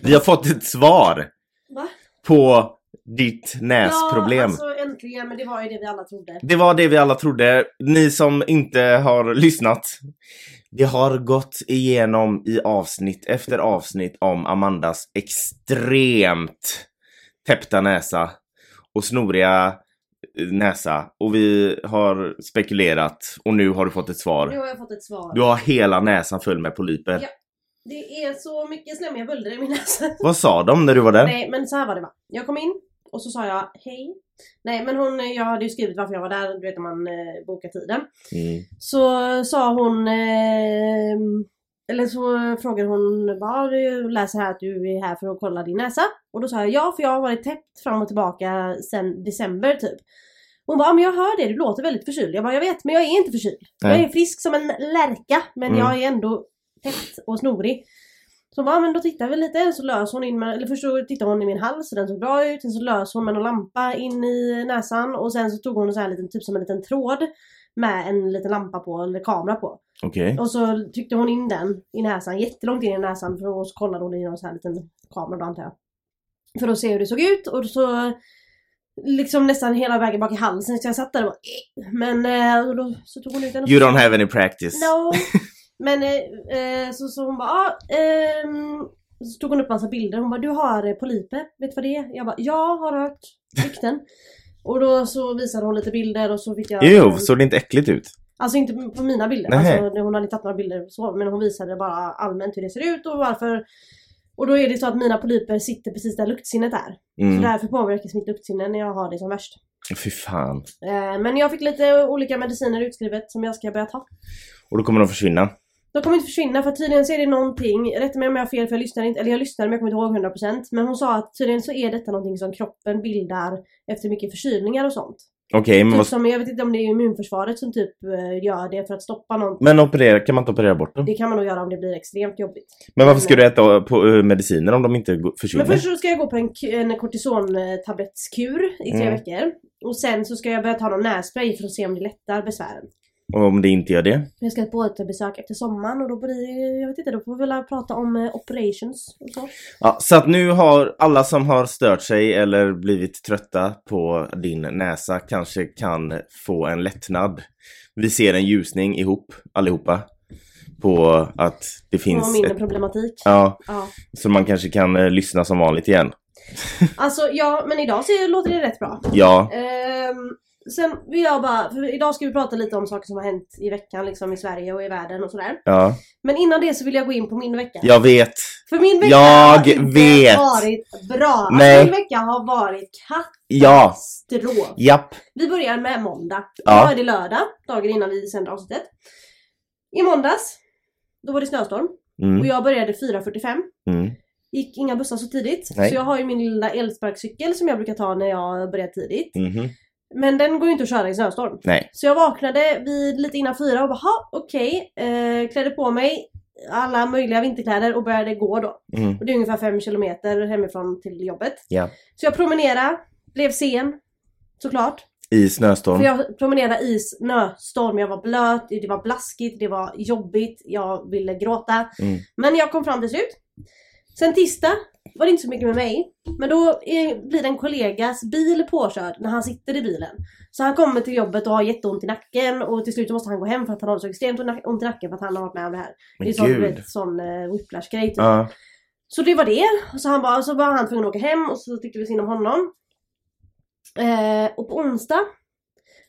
Vi har fått ett svar Va? på ditt näsproblem. Ja, alltså äntligen, men det var ju det vi alla trodde. Det var det vi alla trodde. Ni som inte har lyssnat. Vi har gått igenom i avsnitt efter avsnitt om Amandas extremt täppta näsa och snoriga näsa. Och vi har spekulerat och nu har du fått ett Nu svar. har jag fått ett svar. Du har hela näsan full med polyper. Ja. Det är så mycket slemmiga bölder i min näsa. Vad sa de när du var där? Nej men så här var det va. Jag kom in och så sa jag hej. Nej men hon, jag hade ju skrivit varför jag var där, du vet när man eh, bokar tiden. Mm. Så sa hon, eh, eller så frågade hon bara du läser här att du är här för att kolla din näsa. Och då sa jag ja för jag har varit täppt fram och tillbaka sen december typ. Hon bara, men jag hör det, du låter väldigt förkyld. Jag bara, jag vet men jag är inte förkyld. Jag Nej. är frisk som en lärka men Mm. jag är ändå täppt och snorig. Så hon bara, men då tittar vi lite. Så lös hon in med, eller först så tittade hon i min hals så den såg bra ut. Sen så lös hon med en lampa in i näsan och sen så tog hon sån här liten, typ som en liten tråd med en liten lampa på, eller kamera på. Okej. Och så tryckte hon in den i näsan, jättelångt in i näsan för och så kollade hon i någon sån här liten kamera då antar jag. För att se hur det såg ut och så liksom nästan hela vägen bak i halsen så jag satt där och bara, "Eh." Men eh, och då så tog hon ut den You don't have any practice. No! Men eh, eh, så, så hon bara, ah, ehm, så tog hon upp massa bilder. Hon bara, du har eh, polyper, vet du vad det är? Jag bara, jag har hört rykten. och då så visade hon lite bilder och så fick jag... Ew, såg det inte äckligt ut? Alltså inte på mina bilder, alltså, hon hade inte tagit några bilder så, men hon visade bara allmänt hur det ser ut och varför. Och då är det så att mina polyper sitter precis där luktsinnet är. Så Mm. därför påverkas mitt luktsinne när jag har det som värst. Fy fan. Eh, men jag fick lite olika mediciner utskrivet som jag ska börja ta. Och då kommer de försvinna. De kommer inte försvinna för tydligen så är det någonting, rätta mig om jag har fel för jag lyssnade inte, eller jag lyssnade men jag kommer inte ihåg 100% Men hon sa att tydligen så är detta någonting som kroppen bildar efter mycket förkylningar och sånt. Okej, men, Typ vad- som, jag vet inte om det är immunförsvaret som typ eh, gör det för att stoppa något. men operera, kan man inte operera bort dem? Det kan man nog göra om det blir extremt jobbigt. Men varför ska du äta på, eh, mediciner om de inte försvinner? Men först så ska jag gå på en, en kortisontablettskur i tre Mm. veckor. Och sen så ska jag börja ta någon nässpray för att se om det lättar besvären. Och om det inte gör det? Jag ska på ett besök efter sommaren och då blir det, jag vet inte, då får vi väl prata om eh, operations och så. Ja, så att nu har alla som har stört sig eller blivit trötta på din näsa kanske kan få en lättnad. Vi ser en ljusning ihop, allihopa. På att det finns mindre ett, problematik. Ja, Ja. så man kanske kan eh, lyssna som vanligt igen. Alltså ja, men idag så låter det rätt bra. Ja, Ehm, sen vill jag bara, för idag ska vi prata lite om saker som har hänt i veckan liksom i Sverige och i världen och sådär. ja, Men innan det så vill jag gå in på min vecka. jag vet. För min vecka Jag har inte vet. varit bra. Alltså, Nej. min vecka har varit Ja, katastrof. japp. Vi börjar med måndag. Ja. Idag är det lördag, dagen innan vi sände avsnittet. I måndags, då var det snöstorm. Och Mm, jag började 4.45. mm. Gick inga bussar så tidigt. Nej. Så jag har ju min lilla elsparkcykel som jag brukar ta när jag börjar tidigt. mhm. Men den går ju inte att köra i snöstorm. Nej. Så jag vaknade vid lite innan fyra och bara, "Ha, okej. Eh, klädde på mig alla möjliga vinterkläder och började gå då. Mm. Och det är ungefär fem kilometer hemifrån till jobbet. Ja. Så jag promenerade, blev sen. Såklart. I snöstorm. För jag promenerade i snöstorm, jag var blöt, det var blaskigt, det var jobbigt, jag ville gråta. Mm. Men jag kom fram till slut. Sen tisdag var det inte så mycket med mig. Men då är, blir en kollegas bil påkörd när han sitter i bilen. Så han kommer till jobbet och har jätteont i nacken och till slut måste han gå hem för att han har så extremt ont i nacken för att han har varit med om det här. Men det är sån, vet, sån uh, whiplash-grej typ. Ja. Så det var det. Så, han bara, så var han tvungen att åka hem och så tyckte vi synd om honom. Eh, och på onsdag,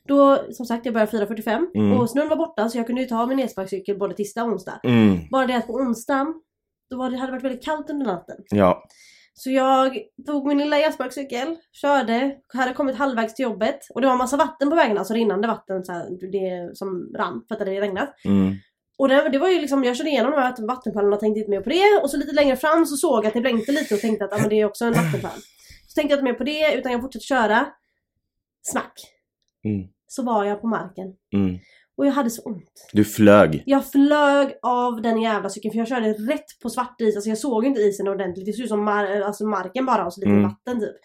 då som sagt jag började 4.45 Mm. och snön var borta så jag kunde ju ta min elsparkcykel både tisdag och onsdag. Mm. Bara det att på onsdag, då var det, hade det varit väldigt kallt under natten. Ja. Så jag tog min lilla elsparkcykel, körde, hade kommit halvvägs till jobbet och det var massa vatten på vägen, alltså rinnande vatten så här, det som rann för att det hade regnat. Mm. Och det, det var ju liksom, jag körde igenom de här vattenpölarna och tänkte inte mer på det. Och så lite längre fram så såg jag att det blänkte lite och tänkte att ah, men det är också en vattenpöl. Så tänkte jag inte mer på det utan jag fortsatte köra. Smack! Mm. Så var jag på marken. Mm. Och jag hade så ont. Du flög. Jag flög av den jävla cykeln för jag körde rätt på svart is. Alltså jag såg inte isen ordentligt. Det såg ut som mar- alltså marken bara och så lite Mm. vatten typ.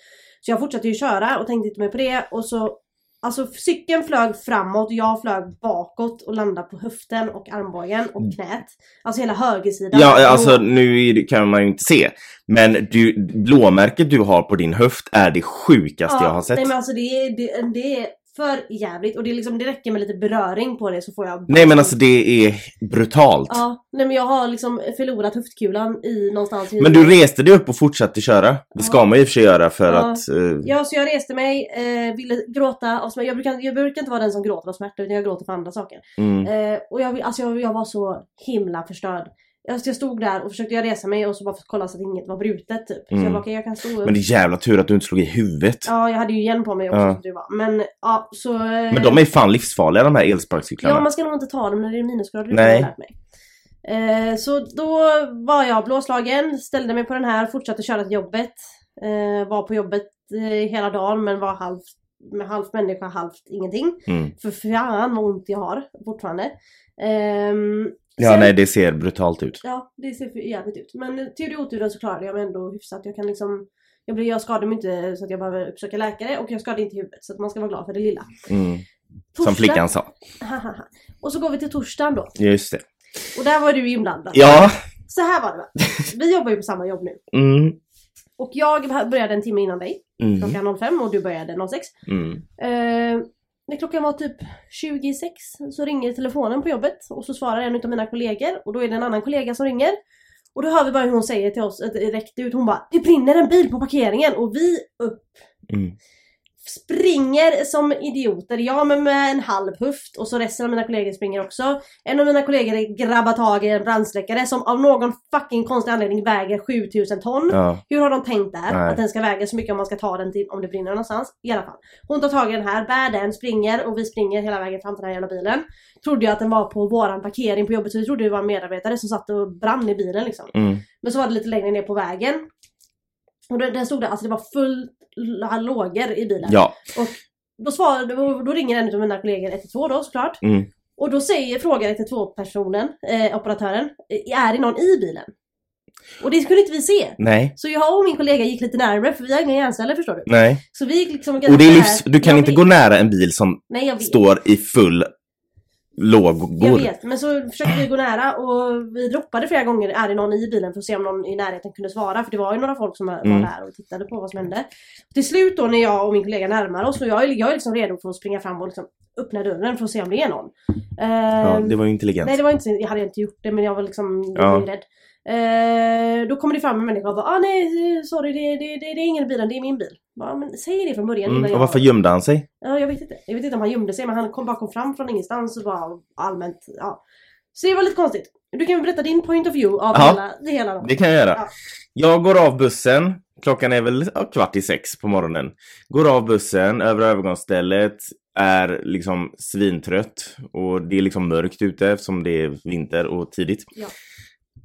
Så jag fortsatte ju köra och tänkte inte mer på det. Och så Alltså cykeln flög framåt, jag flög bakåt och landade på höften och armbågen och knät. Alltså hela högersidan. Mm. Ja, alltså nu kan man ju inte se. Men du, blåmärket du har på din höft är det sjukaste jag har sett. Nej men alltså det det, det är för jävligt och det, är liksom, det räcker med lite beröring på det så får jag... Nej men alltså det är brutalt. Ja, nej men jag har liksom förlorat höftkulan i någonstans i Men du reste dig upp och fortsatte köra. Det ska Ja. man ju i och för sig göra för Ja. att... eh, Ja, så jag reste mig, eh, ville gråta av smärta. Jag brukar, jag brukar inte vara den som gråter av smärta utan jag gråter för andra saker. mm. Eh, och jag, alltså jag, jag var så himla förstörd. Jag, jag stod där och försökte jag resa mig och så bara för att kolla så att inget var brutet typ. Så Mm. jag bara, okej jag kan stå upp. Men det är jävla tur att du inte slog i huvudet. Ja, jag hade ju igen på mig också Ja. du var. Men ja, så... eh, Men de är fan livsfarliga de här elsparkcyklarna. Ja, man ska nog inte ta dem när det är minusgrader. Nej. lärt mig. Eh, så då var jag blåslagen, ställde mig på den här, fortsatte köra till jobbet. Eh, var på jobbet eh, hela dagen men var halvt, med halvt människa, halvt ingenting. Mm. För fan vad ont jag har fortfarande. Ehm, Ja, sen- nej det ser brutalt ut. Ja, det ser för jävligt ut. Men till det oturen så klarade jag mig ändå hyfsat. Jag kan liksom... Jag, blir, jag skadade mig inte så att jag behöver uppsöka läkare och jag skadade inte huvudet. Så att man ska vara glad för det lilla. Mm. Som flickan sa. Och så går vi till torsdagen då. Just det. Och där var du inblandad. Ja. Så här var det va? Vi jobbar ju på samma jobb nu. Mm. Och jag började en timme innan dig. Mm. Klockan 05 och du började 06. Mm. Eh, när klockan var typ 26 så ringer telefonen på jobbet och så svarar en av mina kollegor och då är det en annan kollega som ringer. Och då hör vi bara hur hon säger till oss eh, direkt ut. Hon bara Det brinner en bil på parkeringen och vi upp Mm springer som idioter. Jag med, med en halv höft och så resten av mina kollegor springer också. En av mina kollegor grabbar tag i en brandsläckare som av någon fucking konstig anledning väger 7000 ton. Ja. Hur har de tänkt där? Nej. Att den ska väga så mycket om man ska ta den till om det brinner någonstans. I alla fall. Hon tar tag i den här, bär den, springer och vi springer hela vägen fram till den här jävla bilen. Trodde jag att den var på våran parkering på jobbet så vi trodde det var en medarbetare som satt och brann i bilen liksom. Mm. Men så var det lite längre ner på vägen. Och där där stod det, alltså det var fullt lågor i bilen. Ja. Då, svarade, då, ringer en av mina kollegor 112 då såklart. Mm. Och då säger, frågar 112-personen, eh, operatören, eh, är det någon i bilen? Och det kunde inte vi se. Nej. Så jag och min kollega gick lite närmare för vi har inga hjärnceller förstår du. Nej. Så vi gick liksom Och det är livs... Du kan inte gå nära en bil som Nej står i full Jag lågor. vet. Men så försökte vi gå nära och vi ropade flera gånger är det någon i bilen för att se om någon i närheten kunde svara. För det var ju några folk som var Mm. där och tittade på vad som hände. Till slut då när jag och min kollega närmar oss och jag, är- jag är liksom redo för att springa fram och liksom öppna dörren för att se om det är någon. Ja, Ehm, det var ju intelligent. Nej det var inte, jag hade inte gjort det men jag var liksom jag Ja. var rädd. Eh, då kommer det fram en människa och bara ah, nej sorry det, det, det, det är ingen i bilen, det är min bil. Bara, men säg det från början. Mm. Och jag- varför gömde han sig? Ja, jag vet inte. Jag vet inte om han gömde sig men han kom bara kom fram från ingenstans och bara allmänt, ja. Så det var lite konstigt. Du kan berätta din point of view av Ja. hela, det hela då. Det kan jag göra. Ja. Jag går av bussen. Klockan är väl ja, kvart i sex på morgonen. Går av bussen över övergångsstället. Är liksom svintrött. Och det är liksom mörkt ute eftersom det är vinter och tidigt. Ja.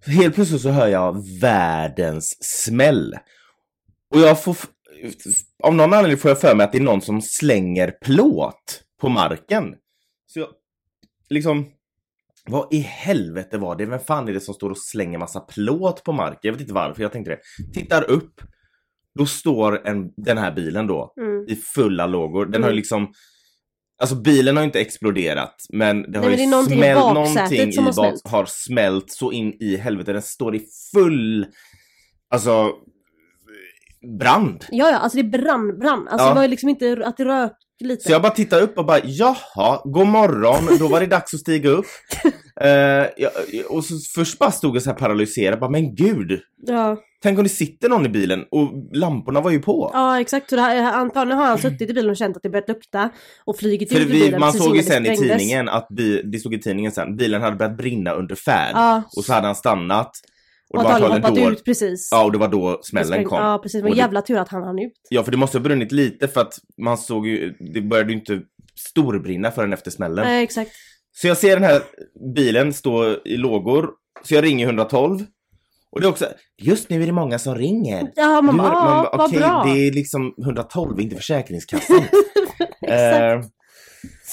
Helt plötsligt så hör jag världens smäll. Och jag får... Av någon anledning får jag för mig att det är någon som slänger plåt på marken. Så jag... Liksom... Vad i helvete var det? Vem fan är det som står och slänger massa plåt på marken? Jag vet inte varför jag tänkte det. Tittar upp. Då står en, den här bilen då Mm. i fulla lågor. Den har Mm. liksom... Alltså bilen har inte exploderat men det har men ju det någonting i smält, baksätet någonting som i har bak, smält. har smält så in i helvete. Den står i full, alltså, brand. Ja, ja, alltså det brann, brann. Alltså Ja. det var ju liksom inte att det rök lite. Så jag bara tittar upp och bara, jaha, god morgon, då var det dags att stiga upp. Eh, ja, och så först bara stod jag så här paralyserad, bara, men gud, Ja, tänk om det sitter någon i bilen och lamporna var ju på. ja exakt. Så det här, antagligen har han suttit i bilen och känt att det börjat lukta och flugit För ut ur vi, bilen man såg ju sen i tidningen att bi, det stod i tidningen sen, bilen hade börjat brinna under färd. Ja, Och så hade han stannat. Och och det var hoppat då, ut precis. ja, och det var då smällen Spräng- kom. Ja, precis. Men Och det- jävla tur att han hann ut. Ja, för det måste ha brunnit lite för att man såg ju, det började ju inte storbrinna förrän efter smällen. Nej, exakt. Så jag ser den här bilen stå i lågor, så jag ringer 112. Och det är också, just nu är det många som ringer. Ja, man är- ah, bara, vad okej, bra. det är liksom 112, inte Försäkringskassan. Exakt. Eh,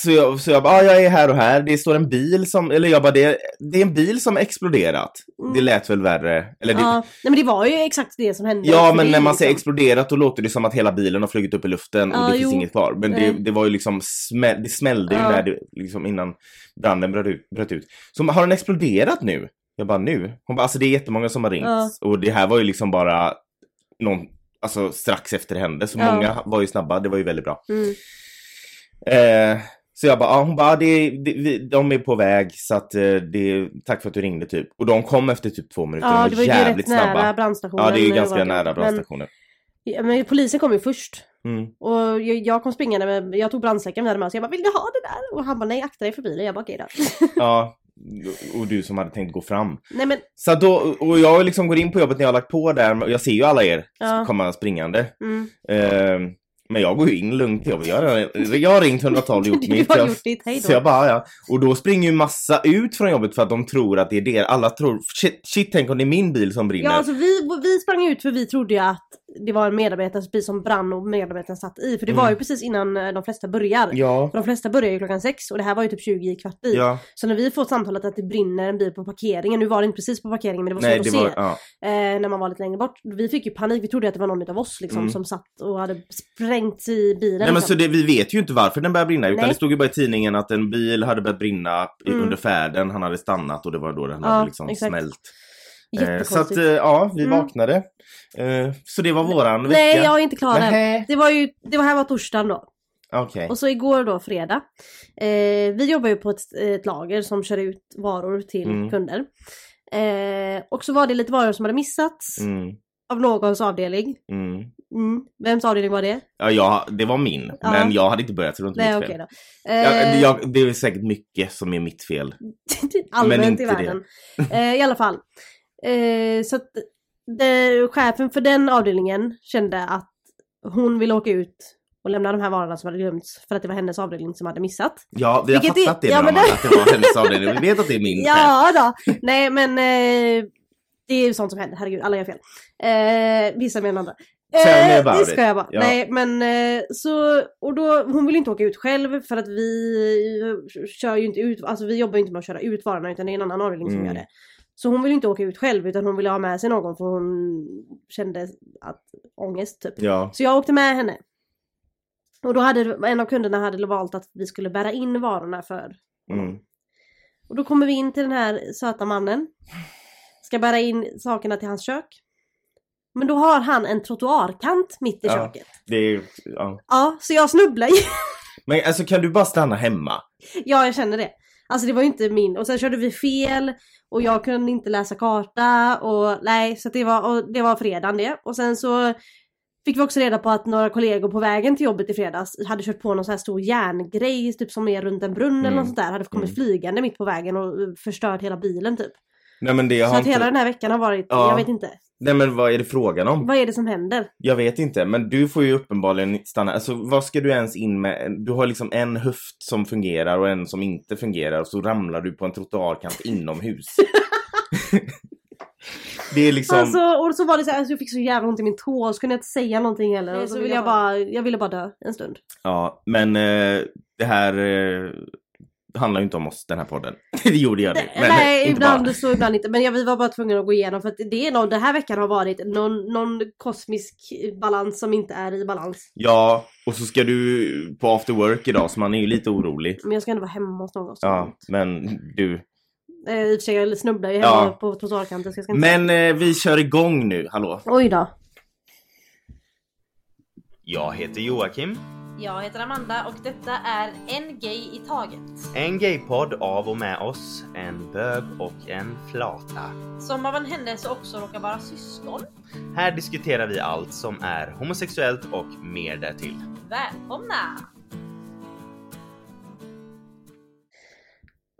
Så jag, så jag bara, ah, jag är här och här. Det står en bil som, eller jag bara, det, det är en bil som exploderat. Mm. Det lät väl värre. Eller det, Ja, nej men det var ju exakt det som hände. Ja, men när är man säger liksom- exploderat då låter det som att hela bilen har flugit upp i luften och Ja, det finns jo. inget kvar. Men det, det var ju liksom, smäll, det smällde ju när det, liksom innan branden bröt ut, bröt ut. Så har den exploderat nu? Jag bara nu? Hon bara, alltså det är jättemånga som har ringt. Ja. Och det här var ju liksom bara någon, alltså strax efter det hände. Så många var ju snabba, det var ju väldigt bra. Mm. Eh, så jag bara, ah, hon bara, det, det, vi, de är på väg så att eh, det, tack för att du ringde typ. Och de kom efter typ två minuter, Ja, de det var var ju jävligt rätt nära snabba. brandstationen. Ja, det är ju ganska var nära Men- brandstationen. Ja, men polisen kom ju först. Mm. Och jag, jag kom springande med, jag tog brandsäcken med mig så jag bara vill du ha det där? Och han bara nej akta dig för bilen. Jag bara okej då. Ja, och du som hade tänkt gå fram. nej men Så då, och jag liksom går in på jobbet när jag har lagt på där, och jag ser ju alla er Ja. komma springande. mm. Eh, men jag går ju in lugnt till jobbet. Jag, har- jag har ringt 112 och gjort Du mitt. har Jag- gjort ditt, hej då. Så jag bara, ja. Och då springer ju massa ut från jobbet för att de tror att det är det. Alla tror, shit, shit tänk om det är min bil som brinner. Ja alltså vi, vi sprang ut för vi trodde ju att det var en medarbetares bil som brann och medarbetaren satt i. För det var Mm. ju precis innan eh, de flesta börjar. ja. För de flesta börjar ju klockan sex och det här var ju typ 20 i kvart i. Ja, Så när vi får samtalet att det brinner en bil på parkeringen, nu var det inte precis på parkeringen men det var nej svårt det att se. var, ja. eh, när man var lite längre bort. Vi fick ju panik, vi trodde att det var någon av oss liksom Mm. som satt och hade sprängt i bilen. Nej men liksom. så det, vi vet ju inte varför den började brinna utan Nej. det stod ju bara i tidningen att en bil hade börjat brinna i- Mm. under färden, han hade stannat och det var då den Ja, hade liksom exakt. smält. Eh, så att eh, ja, vi Mm. vaknade. Eh, så det var våran vecka. Nej jag är inte klar än. Det var ju, det var här var torsdagen då. Okej. Och så igår då fredag. Eh, vi jobbar ju på ett, ett lager som kör ut varor till Mm. kunder. Eh, och så var det lite varor som hade missats Mm, av någons avdelning. Mm. Vems avdelning var det? Ja, jag, det var min, Ja. men jag hade inte börjat så det var inte Nej mitt fel. Eh, jag, det är säkert mycket som är mitt fel. allmänt inte i det. världen. Eh, I alla fall. Eh, så att det, chefen för den avdelningen kände att hon ville åka ut och lämna de här varorna som hade glömts för att det var hennes avdelning som hade missat. Ja, vi har Vilket fattat är- det ja, men det- att det var hennes avdelning. Vi vet att det är min chef. Ja då. Nej men eh, det är ju sånt som händer, herregud alla gör fel. Eh, vissa mer än andra. Tell me Eh, det ska jag bara. Ja. Nej men eh, så, och då, hon vill inte åka ut själv för att vi kör ju inte ut, alltså vi jobbar ju inte med att köra ut varorna utan det är en annan avdelning som Mm. gör det. Så hon vill inte åka ut själv utan hon ville ha med sig någon för hon kände att ångest typ. Ja. Så jag åkte med henne. Och då hade en av kunderna hade valt att vi skulle bära in varorna för Mm. och då kommer vi in till den här söta mannen. Ska bära in sakerna till hans kök. Men då har han en trottoarkant mitt i Ja. köket. Det är, ja. Ja, så jag snubblar ju. Men alltså kan du bara stanna hemma? ja, jag känner det. Alltså det var ju inte min. Och sen körde vi fel. Och jag kunde inte läsa karta. Och nej, så det var, och det var fredagen det. Och sen så fick vi också reda på att några kollegor på vägen till jobbet i fredags hade kört på någon sån här stor järngrej, typ som är runt en brunn eller Mm. något sånt där. Hade kommit Mm. flygande mitt på vägen och förstört hela bilen typ. Nej men det Så har att inte... hela den här veckan har varit, Ja. jag vet inte. Nej men vad är det frågan om? Vad är det som händer? Jag vet inte, men du får ju uppenbarligen stanna. Alltså vad ska du ens in med? Du har liksom en höft som fungerar och en som inte fungerar och så ramlar du på en trottoarkant inomhus. det är liksom... Alltså, och så var det så här, alltså, jag fick så jävla ont i min tå och så kunde jag inte säga någonting heller. Och så ville jag bara, jag ville bara dö en stund. Ja, men eh, det här eh, handlar ju inte om oss, den här podden. det gjorde jag nu. Men, Nej, inte ibland bara. så, ibland inte. Men jag, vi var bara tvungna att gå igenom för att det är någon, den här veckan har varit någon, någon kosmisk balans som inte är i balans. Ja, och så ska du på after work idag så man är ju lite orolig. Men jag ska ändå vara hemma hos någon. Ja, men du. Eh, I och för sig, jag snubblar ju hemma Ja. på trottoarkanten Men eh, vi kör igång nu, hallå. Oj då. Jag heter Joakim. Jag heter Amanda och detta är En Gay i Taget. En gaypodd av och med oss, en bög och en flata. Som av en händelse också råkar vara syskon. Här diskuterar vi allt som är homosexuellt och mer därtill. Välkomna!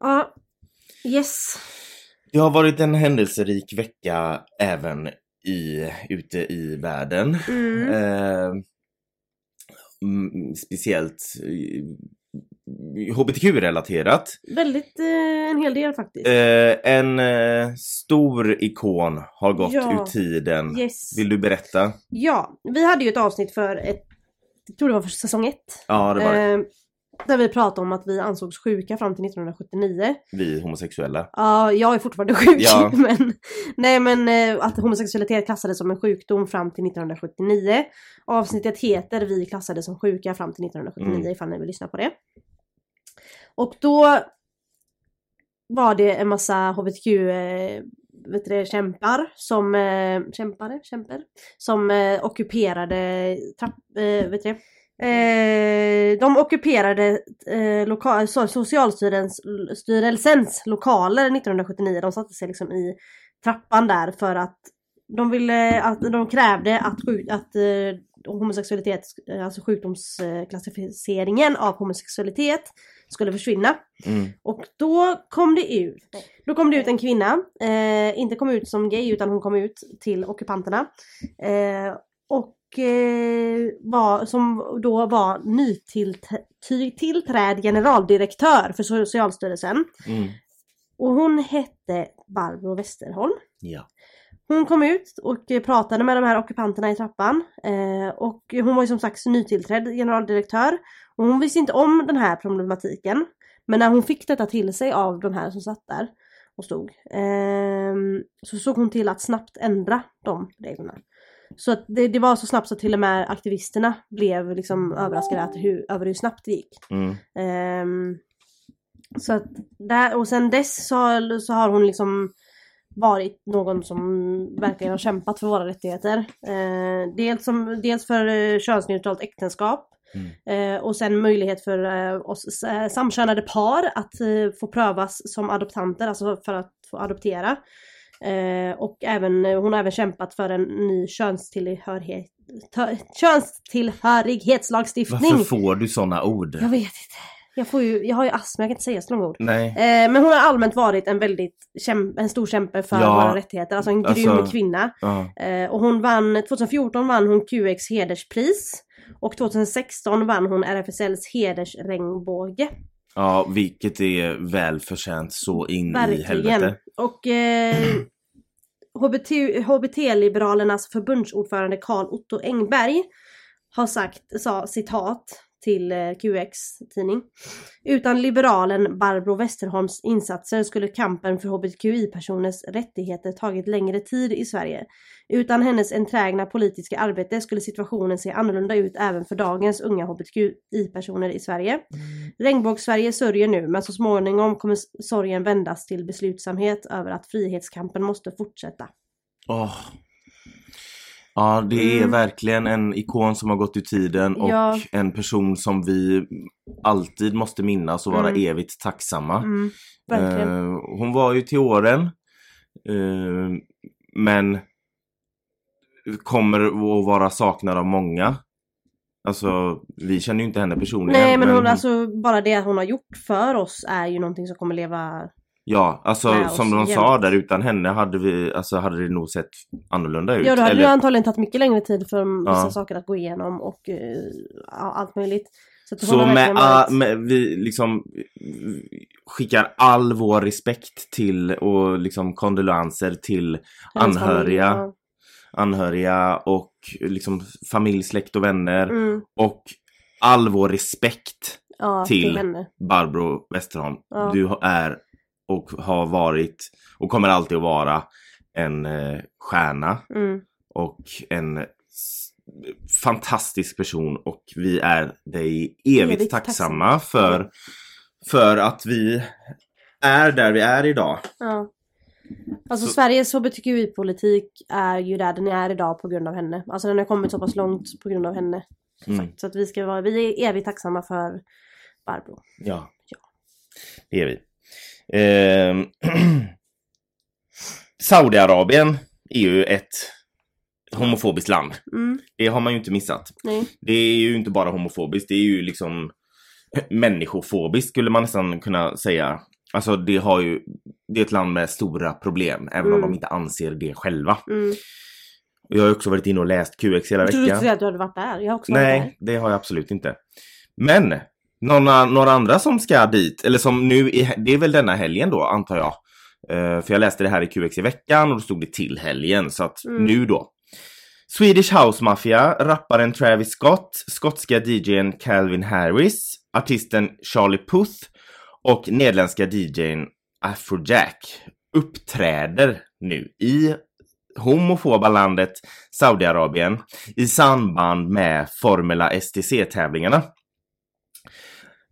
Ja. Yes. Det har varit en händelserik vecka även i, ute i världen. Mm. Eh, mm, speciellt eh, hbtq-relaterat. Väldigt, eh, en hel del faktiskt. Eh, en eh, stor ikon har gått Ja. ur tiden. Yes. Vill du berätta? Ja, vi hade ju ett avsnitt för ett, jag tror det var för säsong ett. Ja, det var det. Där vi pratade om att vi ansågs sjuka fram till 1979. Vi homosexuella. Ja, jag är fortfarande sjuk. Ja. Men, nej men eh, att homosexualitet klassades som en sjukdom fram till 1979. Avsnittet heter Vi klassades som sjuka fram till 1979 Mm. ifall ni vill lyssna på det. Och då var det en massa hbtq eh, vet du kämpar som eh, kämpare, kämper som ockuperade trapp, vet du? Eh, de ockuperade eh, loka- so- Socialstyrelsens lokaler 1979. De satte sig liksom i trappan där för att de ville att de krävde att, att eh, homosexualitet, eh, alltså sjukdomsklassificeringen av homosexualitet skulle försvinna. Mm. Och då kom det ut, då kom det ut en kvinna, eh, inte kom ut som gay utan hon kom ut till ockupanterna. Eh, och eh, var, som då var nytillträdd generaldirektör för Socialstyrelsen. Mm. Och hon hette Barbro Westerholm. Ja. Hon kom ut och eh, pratade med de här ockupanterna i trappan. Eh, och hon var ju som sagt nytillträdd generaldirektör. Och hon visste inte om den här problematiken. Men när hon fick detta till sig av de här som satt där och stod. ehm, så såg hon till att snabbt ändra de reglerna. Så att det, det var så snabbt så till och med aktivisterna blev liksom överraskade att hur, över hur snabbt det gick. Mm. Ehm, så att där, och sen dess så, har- så har hon liksom varit någon som verkligen har kämpat för våra rättigheter. Eh, dels, som, dels för eh, könsneutralt äktenskap Mm. eh, och sen möjlighet för eh, oss eh, samkönade par att eh, få prövas som adoptanter, alltså för att få adoptera. Eh, och även, eh, hon har även kämpat för en ny könstillhörighet, könstillhörighetslagstiftning. Varför får du såna ord? Jag vet inte. Jag, får ju, jag har ju astma, jag kan inte säga så långa ord. Nej. Eh, men hon har allmänt varit en väldigt en stor kämpe för Ja. våra rättigheter, alltså en grym Alltså- kvinna. Ja. Eh, och hon vann, 2014 vann hon QX hederspris. Och 2016 vann hon RFSLs hedersregnbåge. ja, vilket är välförtjänt så in i Verkligen. helvete. Och eh, HBT, HBT-liberalernas förbundsordförande Karl Otto Engberg har sagt, sa citat till eh, QX tidning. Utan liberalen Barbro Westerholms insatser skulle kampen för HBTQI-personers rättigheter tagit längre tid i Sverige. Utan hennes enträgna politiska arbete skulle situationen se annorlunda ut även för dagens unga HBTQI-personer i Sverige. Regnbågs-Sverige sörjer nu, men så småningom kommer sorgen vändas till beslutsamhet över att frihetskampen måste fortsätta. Åh. Ja, det är Mm. verkligen en ikon som har gått ur tiden och Ja. en person som vi alltid måste minnas och vara Mm. evigt tacksamma. Mm. Eh, hon var ju till åren. eh, men kommer att vara saknad av många. Alltså, vi känner ju inte henne personligen. Nej men hon, alltså bara det hon har gjort för oss är ju någonting som kommer leva... Ja, alltså oss som de jämt. sa där, utan henne hade vi, alltså hade det nog sett annorlunda ut. Ja då hade Eller- det antagligen tagit mycket längre tid för Ja. vissa saker att gå igenom och ja, allt möjligt. Så, Så med, varit- med, vi liksom skickar all vår respekt till och liksom kondolenser till hennes familj, anhöriga, ja. anhöriga och liksom familj, släkt och vänner. Mm, Och all vår respekt ja, till, till-. Barbro Westerholm. Ja. Du är och har varit och kommer alltid att vara en eh, stjärna Mm, och en fantastisk person och vi är dig evigt, Evigt tacksamma tacksamma. för, för att vi är där vi är idag. ja. Alltså Så- Sveriges HBTQI-politik är ju där den är idag på grund av henne. Alltså den har kommit så pass långt på grund av henne. Mm. Så att vi ska vara, vi är evigt tacksamma för Barbro. Ja, det är vi. Ehm, Saudiarabien är ju ett homofobiskt land. Mm, Det har man ju inte missat. nej. Det är ju inte bara homofobiskt, det är ju liksom människofobiskt skulle man nästan kunna säga. Alltså det har ju, det är ett land med stora problem, även om Mm. de inte anser det själva. Mm. Jag har också varit inne och läst QX hela trodde du veckan. säga att du hade varit där. Jag har också varit där. Nej, det har jag absolut inte. Men, några, några andra som ska dit, eller som nu, i, det är väl denna helgen då antar jag. Eh, för jag läste det här i QX i veckan och då stod det till helgen, så att Mm. nu då. Swedish House Mafia, rapparen Travis Scott, skotska DJn Calvin Harris, artisten Charlie Puth och nederländska DJn Afrojack uppträder nu i homofoba landet Saudiarabien i samband med Formula STC-tävlingarna.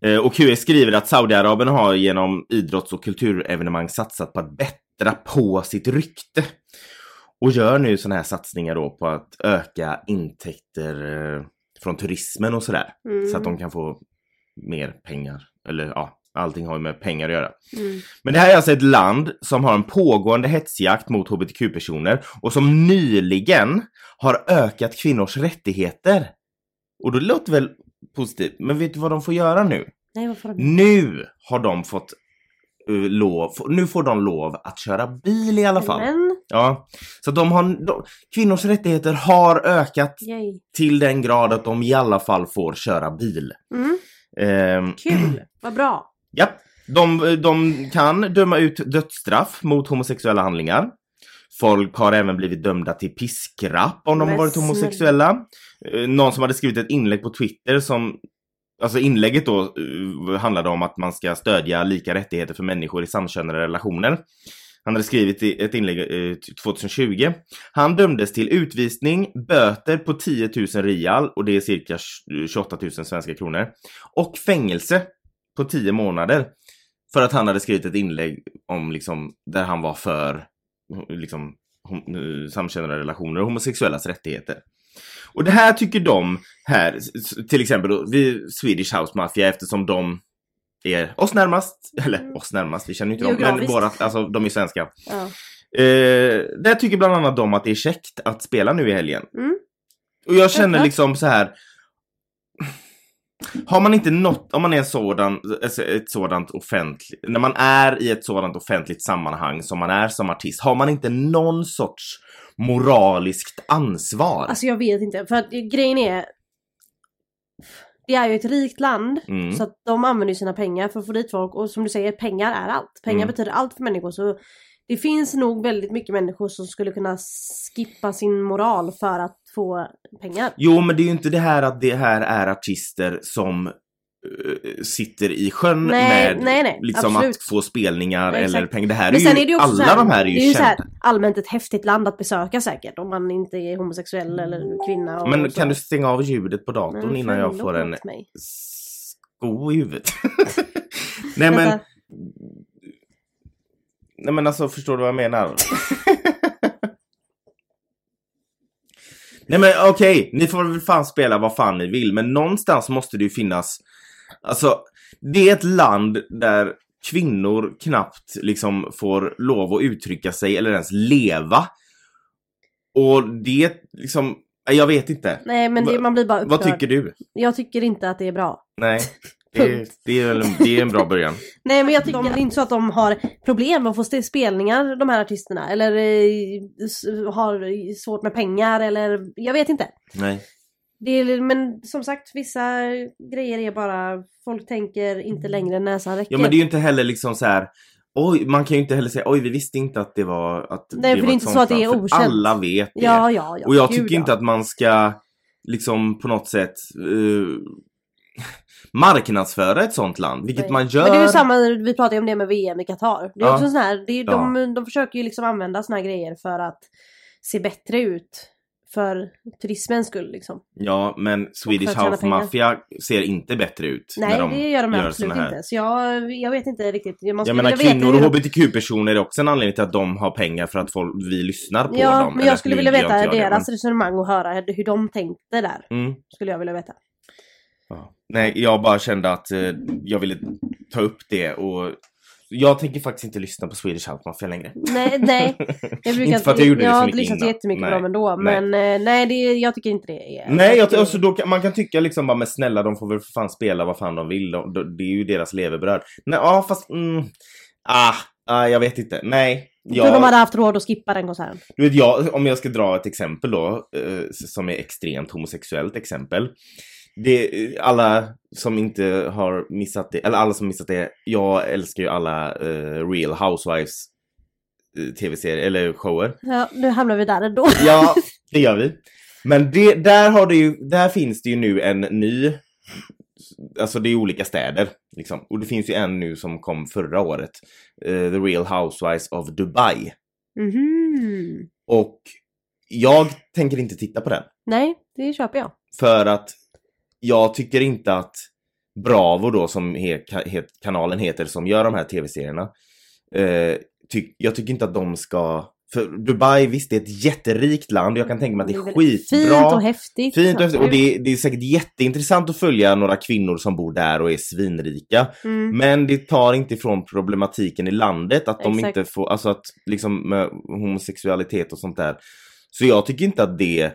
Eh, Och QS skriver att Saudiarabien har genom idrotts och kulturevenemang satsat på att bättra på sitt rykte. Och gör nu sådana här satsningar då på att öka intäkter eh, från turismen och sådär. Mm. Så att de kan få mer pengar. Eller ja, allting har ju med pengar att göra. Mm. Men det här är alltså ett land som har en pågående hetsjakt mot hbtq-personer och som nyligen har ökat kvinnors rättigheter. Och då låter väl positivt, men vet du vad de får göra nu? Nej, vad får de? Nu har de fått uh, lov, nu får de lov att köra bil i alla fall. Men, Ja, så de har, de, kvinnors rättigheter har ökat yay. till den grad att de i alla fall får köra bil. Mm. Ehm, Kul, vad bra. Ja, de, de kan döma ut dödsstraff mot homosexuella handlingar. Folk har även blivit dömda till piskrapp om de har varit homosexuella. Eh, Någon som hade skrivit ett inlägg på Twitter som Alltså inlägget då eh, handlade om att man ska stödja lika rättigheter för människor i samkönade relationer. Han hade skrivit ett inlägg eh, 2020. Han dömdes till utvisning, böter på 10 000 rial och det är cirka 28 000 svenska kronor. Och fängelse på 10 månader. För att han hade skrivit ett inlägg om liksom där han var för liksom eh, samkönade relationer och homosexuellas rättigheter. Och det här tycker de här, till exempel då, vi Swedish House Mafia eftersom de är oss närmast, eller Mm. oss närmast, vi känner ju inte dem, men våra, alltså de är svenska. Ja. Eh, där tycker bland annat de att det är käckt att spela nu i helgen. Mm. Och jag känner liksom så här. Har man inte något, om man är sådan, alltså ett sådant offentligt, när man är i ett sådant offentligt sammanhang som man är som artist, har man inte någon sorts moraliskt ansvar? Alltså jag vet inte, för att grejen är det är ju ett rikt land Mm. så att de använder sina pengar för att få dit folk och som du säger, pengar är allt. Pengar Mm. betyder allt för människor så det finns nog väldigt mycket människor som skulle kunna skippa sin moral för att få pengar. Jo, men det är ju inte det här att det här är artister som eh, sitter i sjön Nej, med nej, nej, liksom absolut. att få spelningar Nej, eller pengar. Det här är Men sen ju, är det alla här, de här är ju det är ju så här, allmänt ett häftigt land att besöka säkert om man inte är homosexuell eller kvinna. Men så. kan du stänga av ljudet på datorn Men innan jag får en mig. sko i huvudet? Nej men. Nej men alltså förstår du vad jag menar? nej men okej, ni får väl fan spela vad fan ni vill men någonstans måste det ju finnas Alltså, det är ett land där kvinnor knappt liksom får lov att uttrycka sig eller ens leva. Och det liksom, jag vet inte. Nej men det, man blir bara Vad upprörd. tycker du? Jag tycker inte att det är bra. Nej, det, är- det, en- det är en bra början. Nej men jag tycker det är inte så att de har problem med att få spelningar de här artisterna. Eller eh, har svårt med pengar eller jag vet inte. Nej. Det är, men som sagt vissa grejer är bara folk tänker inte längre än näsan räcker. Ja men det är ju inte heller liksom så här. Oj, man kan ju inte heller säga oj vi visste inte att det var att Nej, för var det är inte så att det är okänt. Alla vet det. Ja ja ja. och jag Gud, tycker inte ja. att man ska liksom på något sätt eh, marknadsföra ett sånt land, vilket Nej. man gör. Men det är ju samma, vi pratade ju om det med VM i Qatar. Det är Ja. också sån här, det är, de, de försöker ju liksom använda såna här grejer för att se bättre ut. För turismens skull liksom. Ja, men Swedish House. Mafia ser inte bättre ut. Nej de det gör de absolut såna här. inte. Så jag, jag vet inte riktigt. Man Jag menar kvinnor och hbtq-personer är också en anledning till att de har pengar för att folk, vi lyssnar på Ja, dem. men Eller jag skulle vilja gör veta deras resonemang och höra hur de tänkte där. men- Mm. Skulle jag vilja veta. Ja. Nej, jag bara kände att eh, jag ville ta upp det och jag tänker faktiskt inte lyssna på Swedish House Mafia längre. Nej, nej. Jag brukar Inte för att jag gjorde det jag så har mycket inte lyssnat så innan. jättemycket Nej, på dem ändå. nej. Men eh, nej, det, jag tycker inte det är... Nej, jag, det- alltså, då man kan tycka liksom bara men snälla de får väl för fan spela vad fan de vill. De, de, det är ju deras levebröd. Nej, ja fast mm, ah, ah, jag vet inte. Nej. Jag... de Jag, hade haft råd att skippa den konserten. du vet, jag, om jag ska dra ett exempel då, eh, som är extremt homosexuellt exempel. Det, alla som inte har missat det, eller alla som missat det, jag älskar ju alla eh, Real Housewives eh, tv-serier, eller shower. Ja, nu hamnar vi där ändå. Ja, det gör vi. Men det, där, har det ju, där finns det ju nu en ny, alltså det är olika städer. Liksom. Och det finns ju en nu som kom förra året. eh, The Real Housewives of Dubai. Mhm. Och jag tänker inte titta på den. Nej, det köper jag. För att jag tycker inte att Bravo då som he, he, kanalen heter som gör de här tv-serierna. Eh, ty, jag tycker inte att de ska... För Dubai visst det är ett jätterikt land. Jag kan tänka mig att det är väl skitbra. Fint och häftigt. Fint och häftigt. Och det, är- det är säkert jätteintressant att följa några kvinnor som bor där och är svinrika. Mm. Men det tar inte ifrån problematiken i landet att de Exakt. inte får, alltså att liksom med homosexualitet och sånt där. Så jag tycker inte att det,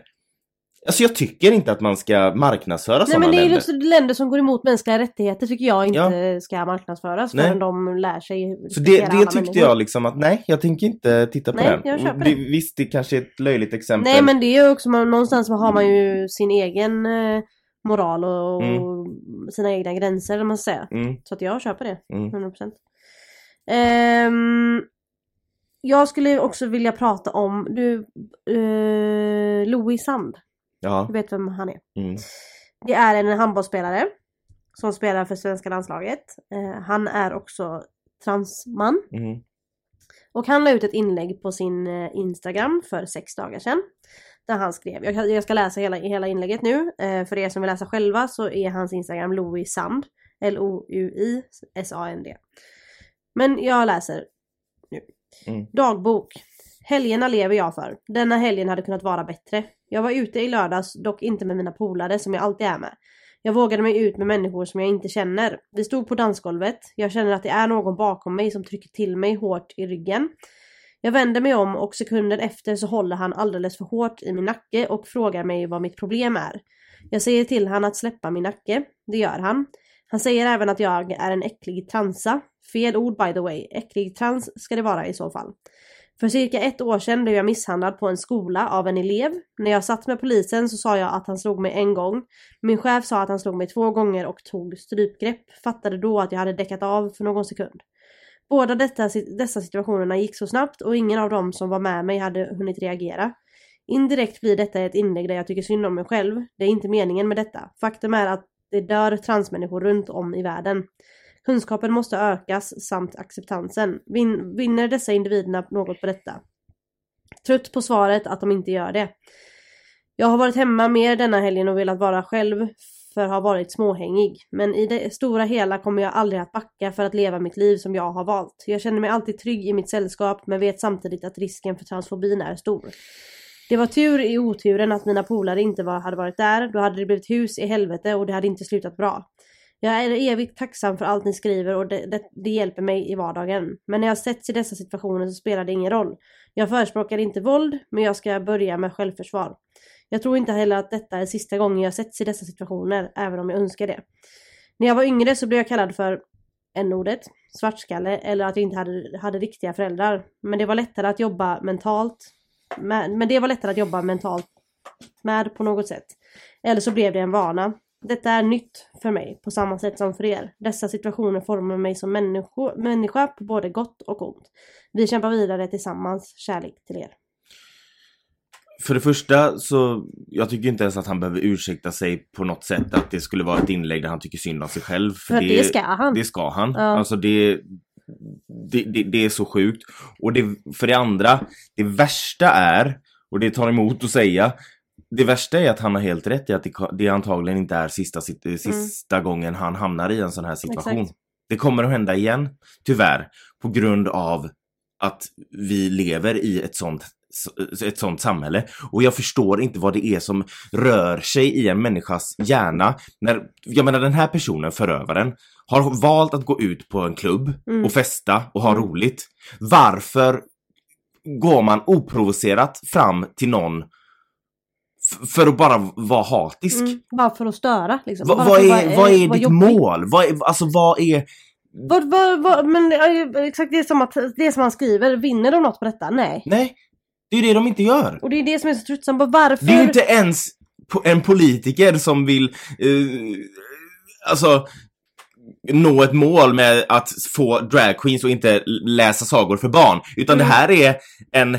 alltså jag tycker inte att man ska marknadsföra Nej sådana men det är länder. länder som går emot mänskliga rättigheter tycker jag inte ska marknadsföras Nej. förrän de lär sig Så det, det tyckte människor. jag liksom att nej, jag tänker inte titta på Nej, den. jag köper det, det. Visst, det kanske är ett löjligt exempel. Nej men det är ju också, man, någonstans har man ju sin egen eh, moral och, Mm. sina egna gränser om man ska säga. Mm, Så att jag köper det, mm. 100%. Ehm, jag skulle också vilja prata om, du, eh, Louis Sand. Ja. Du vet vem han är? Mm. Det är en handbollsspelare som spelar för svenska landslaget. Eh, han är också transman. Mm. Och han la ut ett inlägg på sin eh, Instagram för sex dagar sedan. Där han skrev, jag, jag ska läsa hela, hela inlägget nu. Eh, för er som vill läsa själva så är hans Instagram Louis Sand. L-O-U-I-S-A-N-D. Men jag läser nu. Mm. Dagbok. Helgerna lever jag för. Denna helgen hade kunnat vara bättre. Jag var ute i lördags, dock inte med mina polare som jag alltid är med. Jag vågade mig ut med människor som jag inte känner. Vi stod på dansgolvet. Jag känner att det är någon bakom mig som trycker till mig hårt i ryggen. Jag vänder mig om och sekunden efter så håller han alldeles för hårt i min nacke och frågar mig vad mitt problem är. Jag säger till han att släppa min nacke. Det gör han. Han säger även att jag är en äcklig transa. Fel ord by the way. Äcklig trans ska det vara i så fall. För cirka ett år sedan blev jag misshandlad på en skola av en elev. När jag satt med polisen så sa jag att han slog mig en gång. Min chef sa att han slog mig två gånger och tog strypgrepp. Fattade då att jag hade däckat av för någon sekund. Båda detta, dessa situationerna gick så snabbt och ingen av dem som var med mig hade hunnit reagera. Indirekt blir detta ett inlägg där jag tycker synd om mig själv. Det är inte meningen med detta. Faktum är att det dör transmänniskor runt om i världen. Kunskapen måste ökas samt acceptansen. Vin, vinner dessa individerna något på detta? Trött på svaret att de inte gör det. Jag har varit hemma mer denna helgen och velat vara själv för att ha varit småhängig. Men i det stora hela kommer jag aldrig att backa för att leva mitt liv som jag har valt. Jag känner mig alltid trygg i mitt sällskap men vet samtidigt att risken för transfobin är stor. Det var tur i oturen att mina polare inte var, hade varit där, då hade det blivit hus i helvete och det hade inte slutat bra. Jag är evigt tacksam för allt ni skriver och det, det, det hjälper mig i vardagen. Men när jag sätts i dessa situationer så spelar det ingen roll. Jag förespråkar inte våld, men jag ska börja med självförsvar. Jag tror inte heller att detta är sista gången jag sätts i dessa situationer, även om jag önskar det. När jag var yngre så blev jag kallad för n-ordet, svartskalle eller att jag inte hade, hade riktiga föräldrar. Men det var lättare att jobba mentalt. Med, men det var lättare att jobba mentalt med på något sätt. Eller så blev det en vana. Detta är nytt för mig på samma sätt som för er. Dessa situationer formar mig som människo, människa på både gott och ont. Vi kämpar vidare tillsammans. Kärlek till er. För det första så, jag tycker inte ens att han behöver ursäkta sig på något sätt att det skulle vara ett inlägg där han tycker synd om sig själv. För det ska han. Det ska han. Ja. Alltså det, det, det, det är så sjukt. Och det, för det andra, det värsta är, och det tar emot att säga, det värsta är att han har helt rätt i att det, det antagligen inte är sista, sit- sista gången han hamnar i en sån här situation. Mm. Exakt. Det kommer att hända igen, tyvärr, på grund av att vi lever i ett sånt ett sånt samhälle. Och jag förstår inte vad det är som rör sig i en människas hjärna. När, jag menar den här personen, förövaren, har valt att gå ut på en klubb Mm. och festa och ha Mm. roligt. Varför går man oprovocerat fram till någon för att bara vara hatisk? Mm, bara för att störa liksom. Va, vad, att är, vad är vara ditt jobbig. mål? Vad är, alltså vad är... Vad, vad, vad, men exakt det är som att det som han skriver, vinner de något på detta? Nej. Nej, det är ju det de inte gör. Och det är det som är så tröttsamt. Varför? Det är ju inte ens en politiker som vill eh, alltså nå ett mål med att få dragqueens och inte läsa sagor för barn. Utan Mm. det här är en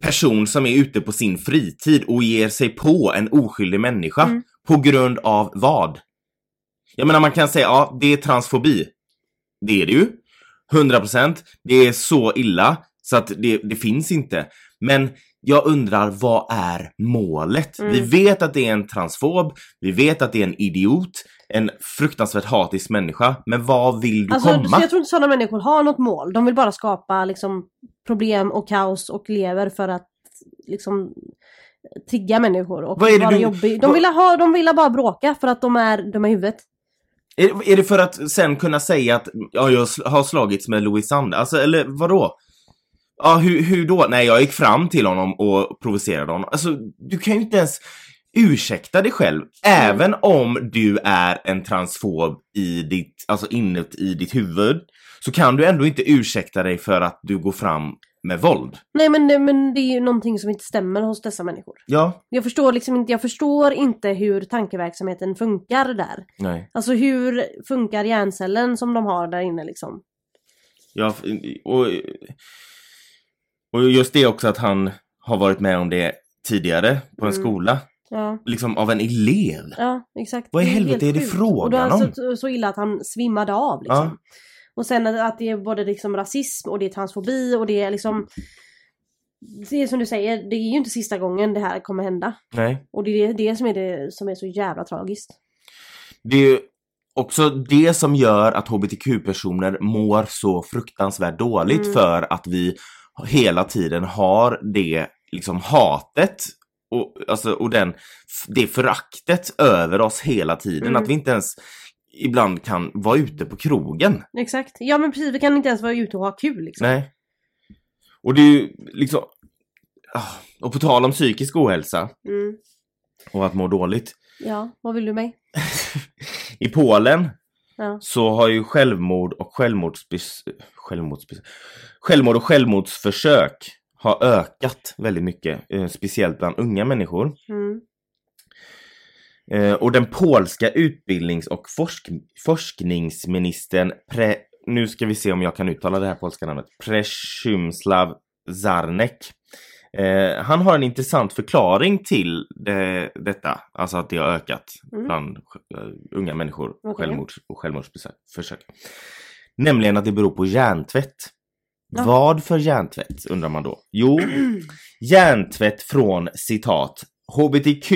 person som är ute på sin fritid och ger sig på en oskyldig människa. Mm. På grund av vad? Jag menar man kan säga, ja det är transfobi. Det är det ju. 100%. Det är så illa så att det, det finns inte. Men jag undrar, vad är målet? Mm. Vi vet att det är en transfob, vi vet att det är en idiot, en fruktansvärt hatisk människa, men vad vill du Alltså, komma? jag tror inte sådana människor har något mål. De vill bara skapa liksom, problem och kaos och lever för att liksom trigga människor och vara du- jobbig. De vill, ha, de vill bara bråka för att de är dumma i huvudet. Är, är det för att sen kunna säga att ja, jag har slagits med Louis Sand? Alltså, eller vadå? Ja, hur, hur då? Nej, jag gick fram till honom och provocerade honom. Alltså, du kan ju inte ens ursäkta dig själv. Även om du är en transfob i ditt, alltså inuti ditt huvud, så kan du ändå inte ursäkta dig för att du går fram med våld. Nej men, det- men det är ju någonting som inte stämmer hos dessa människor. Ja. Jag förstår liksom inte, jag förstår inte hur tankeverksamheten funkar där. Nej. Alltså hur funkar hjärncellen som de har där inne liksom? Ja, och, och just det också att han har varit med om det tidigare på en Mm. skola. Ja, Liksom av en elev. ja exakt. Vad i är helvete är det frågan Och då är om? så, så illa att han svimmade av liksom. Ja. Och sen att- det är både liksom rasism och det är transfobi och det är liksom det är som du säger, det är ju inte sista gången det här kommer hända. Nej. Och det är det som är det som är så jävla tragiskt. Det är ju också det som gör att hbtq-personer mår så fruktansvärt dåligt Mm. för att vi hela tiden har det liksom hatet och, alltså, och den, det föraktet över oss hela tiden. Mm. Att vi inte ens ibland kan vara ute på krogen. Exakt. Ja men precis, vi kan inte ens vara ute och ha kul liksom. Nej. Och det är ju liksom... ah, Och på tal om psykisk ohälsa Mm. och att må dåligt. Ja, vad vill du mig? I Polen Ja. så har ju självmord och självmordsbes... självmordsbes... självmord och självmordsförsök har ökat väldigt mycket, eh, speciellt bland unga människor. Mm. Eh, och den polska utbildnings och forsk... forskningsministern Pre... Nu ska vi se om jag kan uttala det här polska namnet. Przemysław Zarnek. Eh, han har en intressant förklaring till det, detta, alltså att det har ökat Mm. bland eh, unga människor, Okej. självmords och självmordsförsök. Nämligen att det beror på hjärntvätt. Ja. Vad för hjärntvätt undrar man då? Jo, hjärntvätt från citat HBTQ,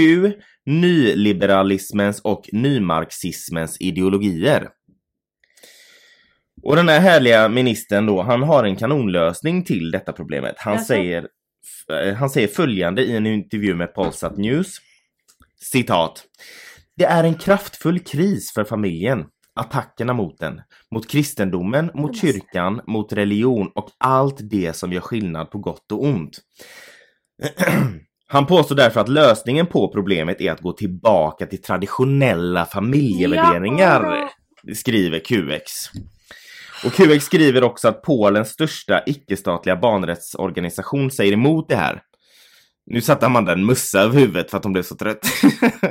nyliberalismens och nymarxismens ideologier. Och den här härliga ministern då, han har en kanonlösning till detta problemet. Han Jaså? säger, eh, han säger följande i en intervju med Polsat News. Citat. Det är en kraftfull kris för familjen. Attackerna mot den, mot kristendomen, mot kyrkan, mot religion och allt det som gör skillnad på gott och ont. Han påstår därför att lösningen på problemet är att gå tillbaka till traditionella familjevärderingar, Ja. skriver QX. Och QX skriver också att Polens största icke-statliga barnrättsorganisation säger emot det här. Nu satte Amanda en mussa över huvudet för att hon blev så trött.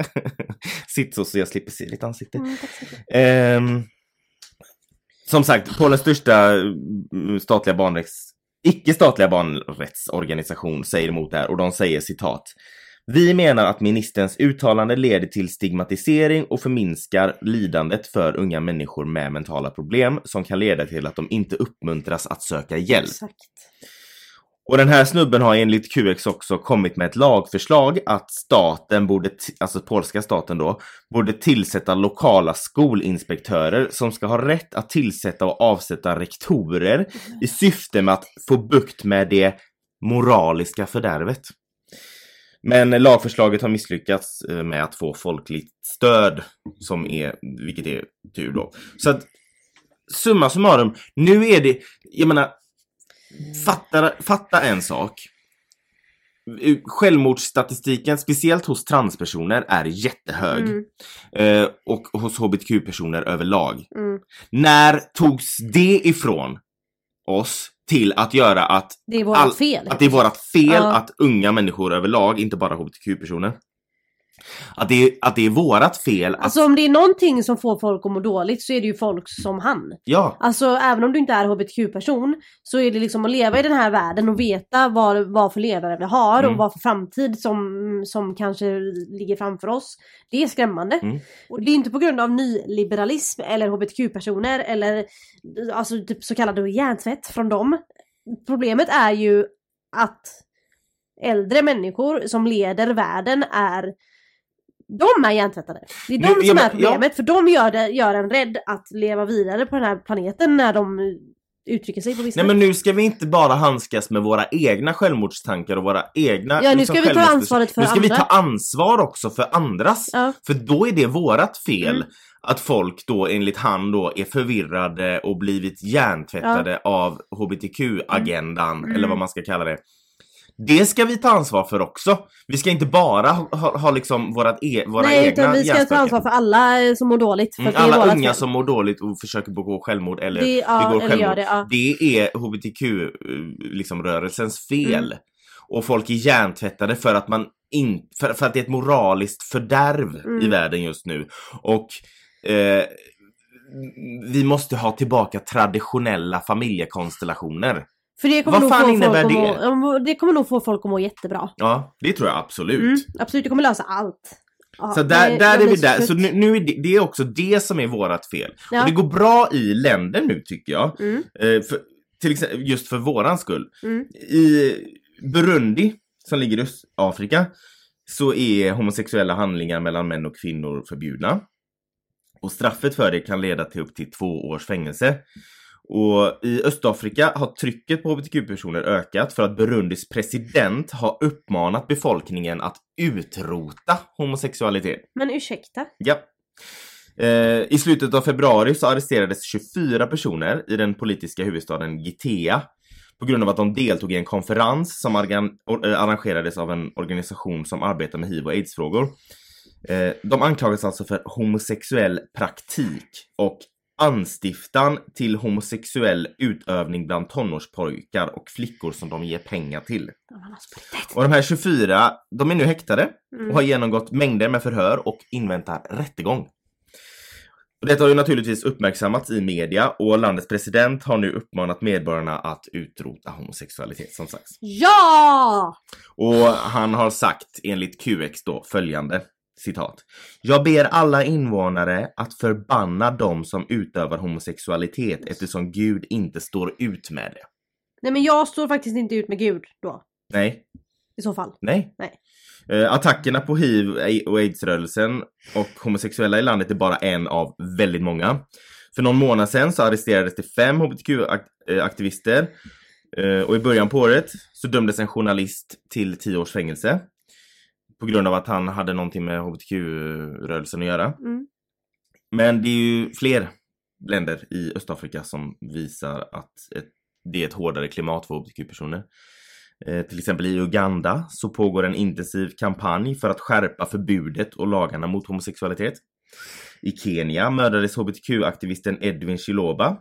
Sitt så så jag slipper se ditt ansikte. Mm. Ehm, som sagt, Polens största mm, statliga barnrätts icke-statliga barnrättsorganisation säger emot det här och de säger citat. Vi menar att ministerns uttalande leder till stigmatisering och förminskar lidandet för unga människor med mentala problem som kan leda till att de inte uppmuntras att söka hjälp. Exakt. Och den här snubben har enligt QX också kommit med ett lagförslag att staten borde, alltså polska staten då, borde tillsätta lokala skolinspektörer som ska ha rätt att tillsätta och avsätta rektorer i syfte med att få bukt med det moraliska fördärvet. Men lagförslaget har misslyckats eh, med att få folkligt stöd, som är, vilket är tur då. Så att summa summarum, nu är det, jag menar, fatta, fatta en sak. Självmordsstatistiken, speciellt hos transpersoner, är jättehög. Mm, Eh, och hos hbtq-personer överlag. mm. När togs det ifrån oss till att göra att, Det är vårt All- fel. att det är vårat fel Ja. att unga människor överlag, inte bara hbtq-personer, Att det, är, att det är vårat fel. Att, Alltså om det är någonting som får folk att må dåligt så är det ju folk som han. ja, Alltså även om du inte är hbtq-person så är det liksom att leva i den här världen och veta vad, vad för ledare vi har Mm. och vad för framtid som, som kanske ligger framför oss. Det är skrämmande. Mm. Och det är inte på grund av nyliberalism eller hbtq-personer eller alltså typ så kallad hjärntvätt från dem. Problemet är ju att äldre människor som leder världen är de är hjärntvättade. Det är de som ja, är problemet för de gör, det, gör en rädd att leva vidare på den här planeten när de uttrycker sig på vissa nej men nu ska vi inte bara handskas med våra egna självmordstankar och våra egna Ja, nu liksom, ska vi ta ansvaret för Nu ska vi andra. ta ansvar också för andras. Ja. För då är det vårat fel Mm. att folk då enligt han då är förvirrade och blivit hjärntvättade av hbtq-agendan Mm. eller vad man ska kalla det. Det ska vi ta ansvar för också. Vi ska inte bara ha, ha, ha liksom vårat e, våra Nej egna utan vi ska ta ansvar för alla eh, som mår dåligt. För Mm, alla unga fel. som mår dåligt och försöker begå självmord eller det, ja, begår eller självmord. det, ja. Det är hbtq-rörelsens liksom, rörelsens fel. Mm. Och folk är hjärntvättade för att man in, för, för att det är ett moraliskt fördärv Mm. i världen just nu. Och eh, vi måste ha tillbaka traditionella familjekonstellationer. För det kommer, Vad nog fan få innebär folk att det? må, det kommer nog få folk att må jättebra. Ja, det tror jag absolut. Mm, absolut, det kommer lösa allt. Ja, Så där, det- där är vi där. Så nu, nu är det, det är också det som är vårat fel. Ja. Och det går bra i länder nu tycker jag. Mm, Eh, för, till exempel, just för våran skull. mm. I Burundi, som ligger i Östafrika, så är homosexuella handlingar mellan män och kvinnor förbjudna. Och straffet för det kan leda till upp till två års fängelse. Och i Östafrika har trycket på hbtq-personer ökat för att Burundis president har uppmanat befolkningen att utrota homosexualitet. Men ursäkta? Ja. Eh, I slutet av februari så arresterades 24 personer i den politiska huvudstaden Gitea på grund av att de deltog i en konferens som eh, arrangerades av en organisation som arbetar med hiv och aids-frågor. Eh, de anklagas alltså för homosexuell praktik och anstiftan till homosexuell utövning bland tonårspojkar och flickor som de ger pengar till. Sprutit. Och de här 24, de är nu häktade Mm. och har genomgått mängder med förhör och inväntar rättegång. Och detta har ju naturligtvis uppmärksammats i media och landets president har nu uppmanat medborgarna att utrota homosexualitet som sagt. Ja! Och han har sagt enligt QX då följande citat. Jag ber alla invånare att förbanna de som utövar homosexualitet eftersom Gud inte står ut med det. Nej men jag står faktiskt inte ut med Gud då. Nej, I så fall. Nej. Nej. Eh, attackerna på hiv och aids-rörelsen och homosexuella i landet är bara en av väldigt många. För någon månad sedan så arresterades det fem hbtq-aktivister eh, och i början på året så dömdes en journalist till 10 års fängelse på grund av att han hade någonting med hbtq-rörelsen att göra. Mm. Men det är ju fler länder i Östafrika som visar att ett, det är ett hårdare klimat för hbtq-personer. Eh, till exempel i Uganda så pågår en intensiv kampanj för att skärpa förbudet och lagarna mot homosexualitet. I Kenya mördades hbtq-aktivisten Edwin Chiloba.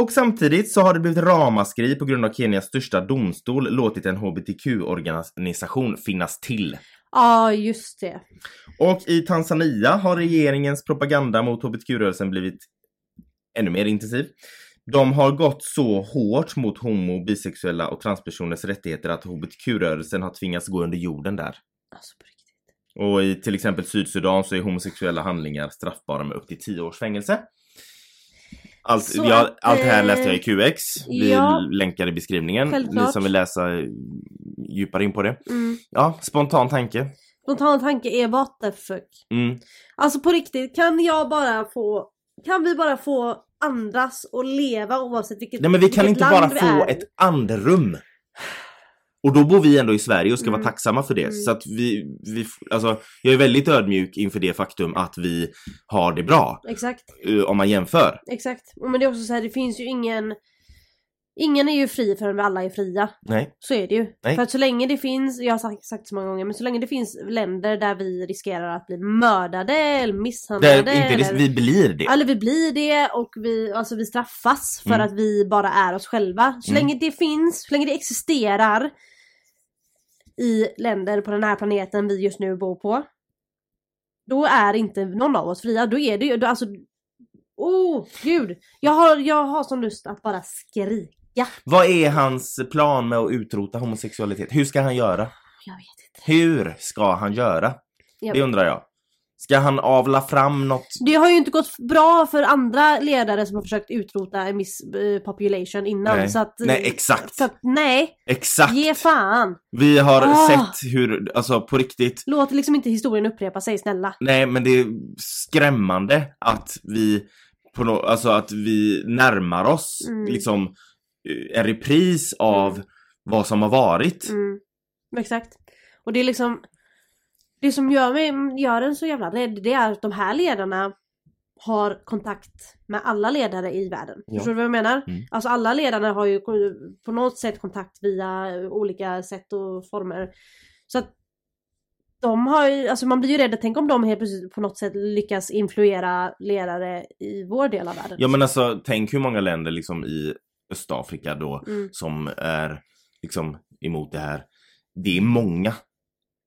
Och samtidigt så har det blivit ramaskri på grund av Kenias största domstol låtit en hbtq-organisation finnas till. Ja, just det. Och i Tanzania har regeringens propaganda mot hbtq-rörelsen blivit ännu mer intensiv. De har gått så hårt mot homo, bisexuella och transpersoners rättigheter att hbtq-rörelsen har tvingats gå under jorden där. Alltså på riktigt. Och i till exempel Sydsudan så är homosexuella handlingar straffbara med upp till 10 års fängelse. Allt, att, allt det här eh, läste jag i QX. Vi ja. länkar i beskrivningen. Självklart. Ni som vill läsa djupare in på det. Mm. Ja, spontan tanke. Spontan tanke är what the fuck. Mm. Alltså på riktigt, kan jag bara få... Kan vi bara få andas och leva oavsett vilket Nej men vi kan inte land bara få ett andrum. Och då bor vi ändå i Sverige och ska Mm. vara tacksamma för det. Mm. Så att vi, vi, alltså, jag är väldigt ödmjuk inför det faktum att vi har det bra. Exakt, eh, Om man jämför. exakt. Men det är också så här, det finns ju ingen... Ingen är ju fri förrän alla är fria. Nej. Så är det ju. Nej. För att så länge det finns, jag har sagt, sagt så många gånger, men så länge det finns länder där vi riskerar att bli mördade eller misshandlade. Det är inte eller, vi blir det. eller vi blir det och vi, alltså vi straffas för Mm. att vi bara är oss själva. Så Mm. länge det finns, så länge det existerar i länder på den här planeten vi just nu bor på. då är inte någon av oss fria. Då är det ju, alltså... Oh, gud! Jag har, jag har sån lust att bara skrika. Vad är hans plan med att utrota homosexualitet? Hur ska han göra? Jag vet inte. Hur ska han göra? Jag Det undrar jag. Ska han avla fram något? Det har ju inte gått bra för andra ledare som har försökt utrota en viss eh, population innan. Nej. Så att, Nej, exakt. Så att, nej, Exakt! ge fan! Vi har Ah. sett hur, alltså på riktigt, Låt liksom inte historien upprepa sig, snälla. nej men det är skrämmande att vi på no, alltså att vi närmar oss Mm. liksom en repris av Mm. vad som har varit. Mm, exakt. Och det är liksom Det som gör mig, gör en så jävla rädd det är att de här ledarna har kontakt med alla ledare i världen. Ja. Förstår du vad jag menar? Mm. Alltså alla ledarna har ju på något sätt kontakt via olika sätt och former. Så att de har ju, alltså man blir ju rädd, tänk om de helt plötsligt på något sätt lyckas influera ledare i vår del av världen. Ja men alltså tänk hur många länder liksom i Östafrika då Mm. som är liksom emot det här. Det är många.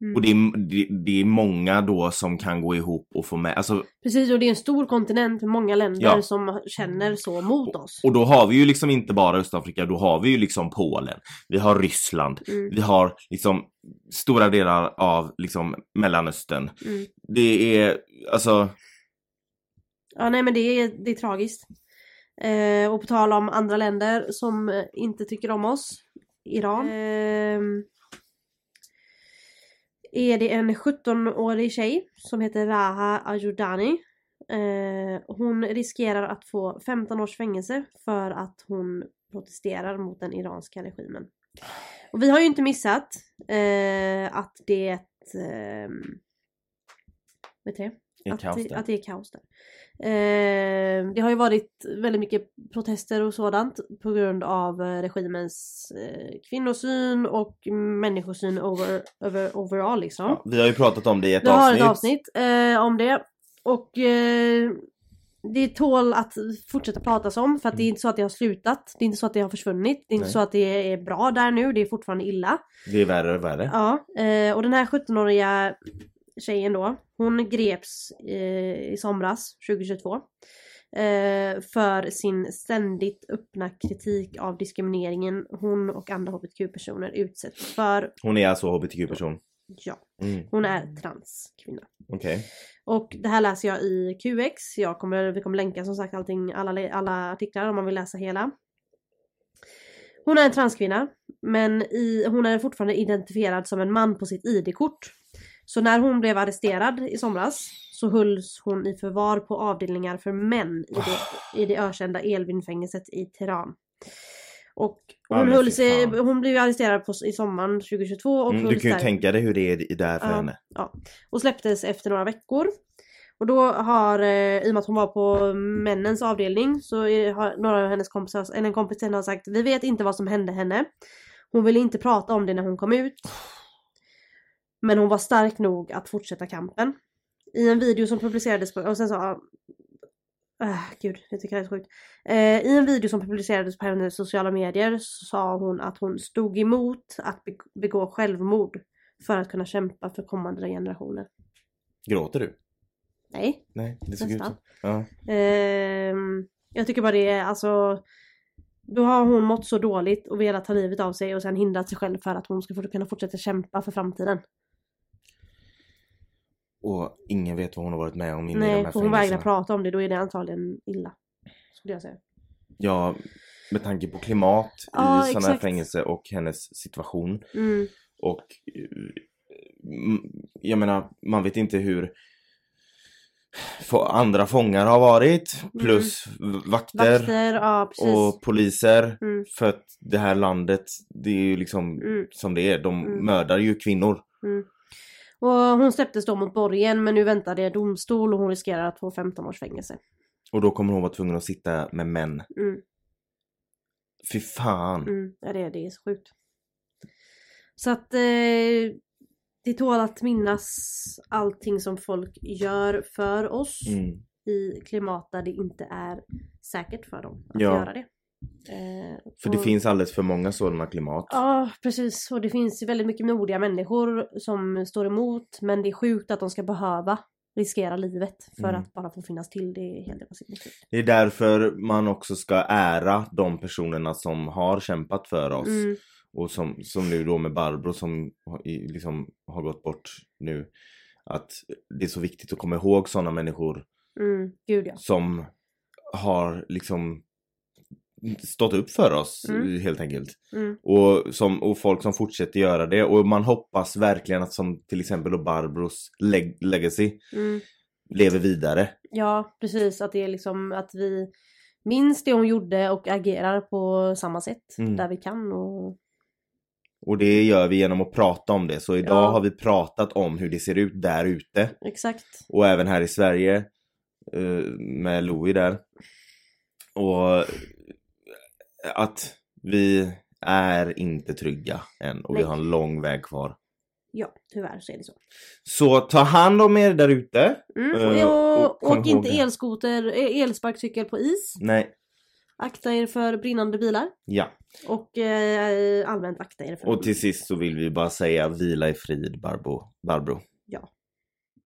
Mm. Och det är, det, det är många då som kan gå ihop och få med, alltså Precis, och det är en stor kontinent med många länder Ja. som känner så mot oss. Och då har vi ju liksom inte bara Östafrika, då har vi ju liksom Polen, vi har Ryssland, Mm. vi har liksom stora delar av liksom Mellanöstern. Mm. Det är, alltså, Ja nej men det är, det är tragiskt. Eh, och på tal om andra länder som eh, inte tycker om oss. Iran. ehm, är det en 17-årig tjej som heter Raha Ajoudani. Eh, hon riskerar att få 15 års fängelse för att hon protesterar mot den iranska regimen. Och vi har ju inte missat eh, att det vet du att, att det är kaos där. Eh, det har ju varit väldigt mycket protester och sådant på grund av eh, regimens eh, kvinnosyn och människosyn over, over, overall liksom. Ja, vi har ju pratat om det i ett Vi har avsnitt. ett avsnitt eh, om det. Och eh, det tål att fortsätta pratas om för att det är inte så att det har slutat. Det är inte så att det har försvunnit. Det är inte Nej. så att det är bra där nu. Det är fortfarande illa. Det är värre och värre. Ja, eh, och den här 17-åriga tjejen då, hon greps i somras 2022 eh, för sin ständigt öppna kritik av diskrimineringen hon och andra hbtq-personer utsätts för. Hon är alltså hbtq-person. Ja, Mm, hon är transkvinna. Okej. Och det här läser jag i QX. Jag kommer, vi kommer länka som sagt allting, alla, alla artiklar om man vill läsa hela. Hon är en transkvinna, men i, hon är fortfarande identifierad som en man på sitt ID-kort. Så när hon blev arresterad i somras så hölls hon i förvar på avdelningar för män i det, i det ökända Elvin-fängelset i Teheran. Och Ja, hon, höll fy sig, hon blev arresterad på, i sommaren 2022 och Mm, du kan ju där- tänka dig hur det är i- där för Ja. henne. Ja, och släpptes efter några veckor. Och då har, eh, i och med att hon var på männens avdelning, så har några av hennes kompisar, eller en kompis till har sagt Vi vet inte vad som hände henne. Hon ville inte prata om det när hon kom ut. Men hon var stark nog att fortsätta kampen. I en video som publicerades på, och sen sa Äh, gud, jag tycker det är så sjukt. Eh, I en video som publicerades på hennes sociala medier så sa hon att hon stod emot att be- begå självmord för att kunna kämpa för kommande generationer. Gråter du? Nej, Nej, det såg ut så. Ja. ehm, jag tycker bara det är alltså då har hon mått så dåligt och velat ta livet av sig och sen hindrat sig själv för att hon ska kunna fortsätta kämpa för framtiden. Och ingen vet vad hon har varit med om inne i de Nej, här hon vägrar prata om det, då är det antagligen illa. Skulle jag säga. Ja, med tanke på klimat i Ja, sådana här exakt. fängelse och hennes situation. Mm, Och eh, mm, jag menar, man vet inte hur andra fångar har varit. Plus vakter, Mm. vakter, ja precis. och poliser. Mm, För att det här landet, det är ju liksom mm. som det är. De Mm. mördar ju kvinnor. Och hon släpptes då mot borgen men nu väntar det domstol och hon riskerar att få 15 års fängelse. Och då kommer hon vara tvungen att sitta med män. Mm, Fy fan. mm, ja, det, det är så sjukt. Så att eh, det tål att minnas allting som folk gör för oss Mm. i klimat där det inte är säkert för dem att Ja. göra det. Eh, För det och- finns alldeles för många sådana klimat. Ja precis och det finns väldigt mycket modiga människor som står emot men det är sjukt att de ska behöva riskera livet för Mm. att bara få finnas till. Det är helt vansinnigt. Det är därför man också ska ära de personerna som har kämpat för oss. Mm, Och som, som nu då med Barbro som liksom har gått bort nu. Att det är så viktigt att komma ihåg sådana människor mm, gud ja. som har liksom stått upp för oss Mm. helt enkelt. Mm, Och, som, och folk som fortsätter göra det. Och man hoppas verkligen att som till exempel då Barbros leg- legacy mm. lever vidare. Ja, precis. Att det är liksom att vi minns det hon gjorde och agerar på samma sätt Mm. där vi kan. Och... Och det gör vi genom att prata om det. Så idag Ja. har vi pratat om hur det ser ut där ute. Exakt. Och även här i Sverige eh, med Louis där. Och att vi är inte trygga än och vi Nej. har en lång väg kvar. Ja, tyvärr så är det så. Så ta hand om er där ute. Mm. Eh, och och, åk inte elskoter, eh, elsparkcykel på is. Nej, Akta er för brinnande bilar. ja. Och eh, allmänt akta er för Och till sist så vill vi bara säga vila i frid Barbro. Barbro.